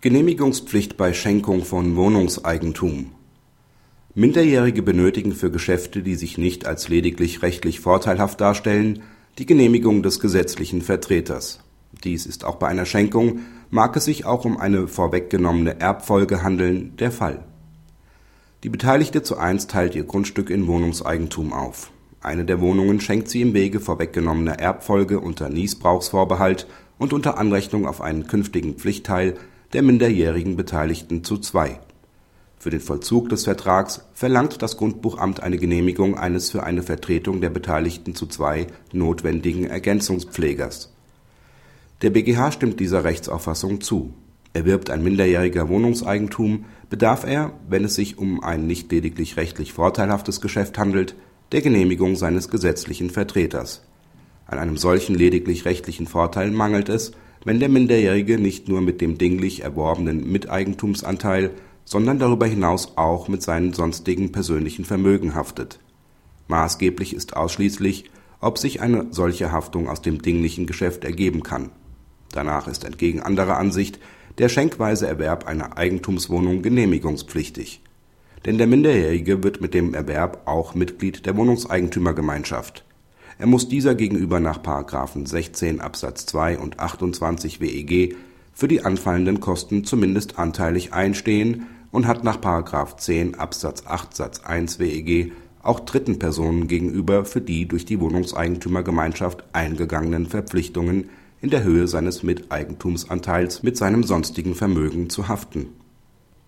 Genehmigungspflicht bei Schenkung von Wohnungseigentum Minderjährige benötigen für Geschäfte, die sich nicht als lediglich rechtlich vorteilhaft darstellen, die Genehmigung des gesetzlichen Vertreters. Dies ist auch bei einer Schenkung, mag es sich auch um eine vorweggenommene Erbfolge handeln, der Fall. Die Beteiligte zu eins teilt ihr Grundstück in Wohnungseigentum auf. Eine der Wohnungen schenkt sie im Wege vorweggenommener Erbfolge unter Niesbrauchsvorbehalt und unter Anrechnung auf einen künftigen Pflichtteil der minderjährigen Beteiligten zu zwei. Für den Vollzug des Vertrags verlangt das Grundbuchamt eine Genehmigung eines für eine Vertretung der Beteiligten zu zwei notwendigen Ergänzungspflegers. Der BGH stimmt dieser Rechtsauffassung zu. Erwirbt ein Minderjähriger Wohnungseigentum, bedarf er, wenn es sich um ein nicht lediglich rechtlich vorteilhaftes Geschäft handelt, der Genehmigung seines gesetzlichen Vertreters. An einem solchen lediglich rechtlichen Vorteil mangelt es, wenn der Minderjährige nicht nur mit dem dinglich erworbenen Miteigentumsanteil, sondern darüber hinaus auch mit seinem sonstigen persönlichen Vermögen haftet. Maßgeblich ist ausschließlich, ob sich eine solche Haftung aus dem dinglichen Geschäft ergeben kann. Danach ist entgegen anderer Ansicht der schenkweise Erwerb einer Eigentumswohnung genehmigungspflichtig denn der Minderjährige wird mit dem Erwerb auch Mitglied der Wohnungseigentümergemeinschaft. Er muss dieser gegenüber nach § 16 Absatz 2 und 28 WEG für die anfallenden Kosten zumindest anteilig einstehen und hat nach § 10 Absatz 8 Satz 1 WEG auch dritten Personen gegenüber für die durch die Wohnungseigentümergemeinschaft eingegangenen Verpflichtungen in der Höhe seines Miteigentumsanteils mit seinem sonstigen Vermögen zu haften.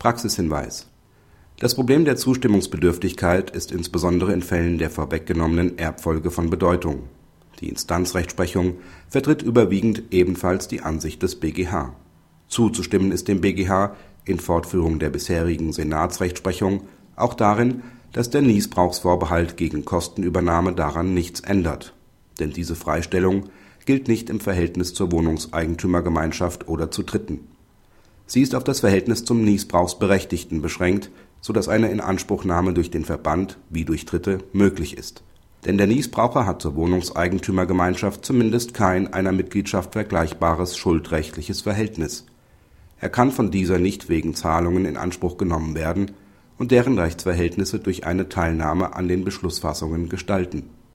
Praxishinweis das Problem der Zustimmungsbedürftigkeit ist insbesondere in Fällen der vorweggenommenen Erbfolge von Bedeutung. Die Instanzrechtsprechung vertritt überwiegend ebenfalls die Ansicht des BGH. Zuzustimmen ist dem BGH in Fortführung der bisherigen Senatsrechtsprechung auch darin, dass der Niesbrauchsvorbehalt gegen Kostenübernahme daran nichts ändert. Denn diese Freistellung gilt nicht im Verhältnis zur Wohnungseigentümergemeinschaft oder zu Dritten. Sie ist auf das Verhältnis zum Niesbrauchsberechtigten beschränkt so dass eine Inanspruchnahme durch den Verband wie durch Dritte möglich ist. Denn der Niesbraucher hat zur Wohnungseigentümergemeinschaft zumindest kein einer Mitgliedschaft vergleichbares schuldrechtliches Verhältnis. Er kann von dieser nicht wegen Zahlungen in Anspruch genommen werden und deren Rechtsverhältnisse durch eine Teilnahme an den Beschlussfassungen gestalten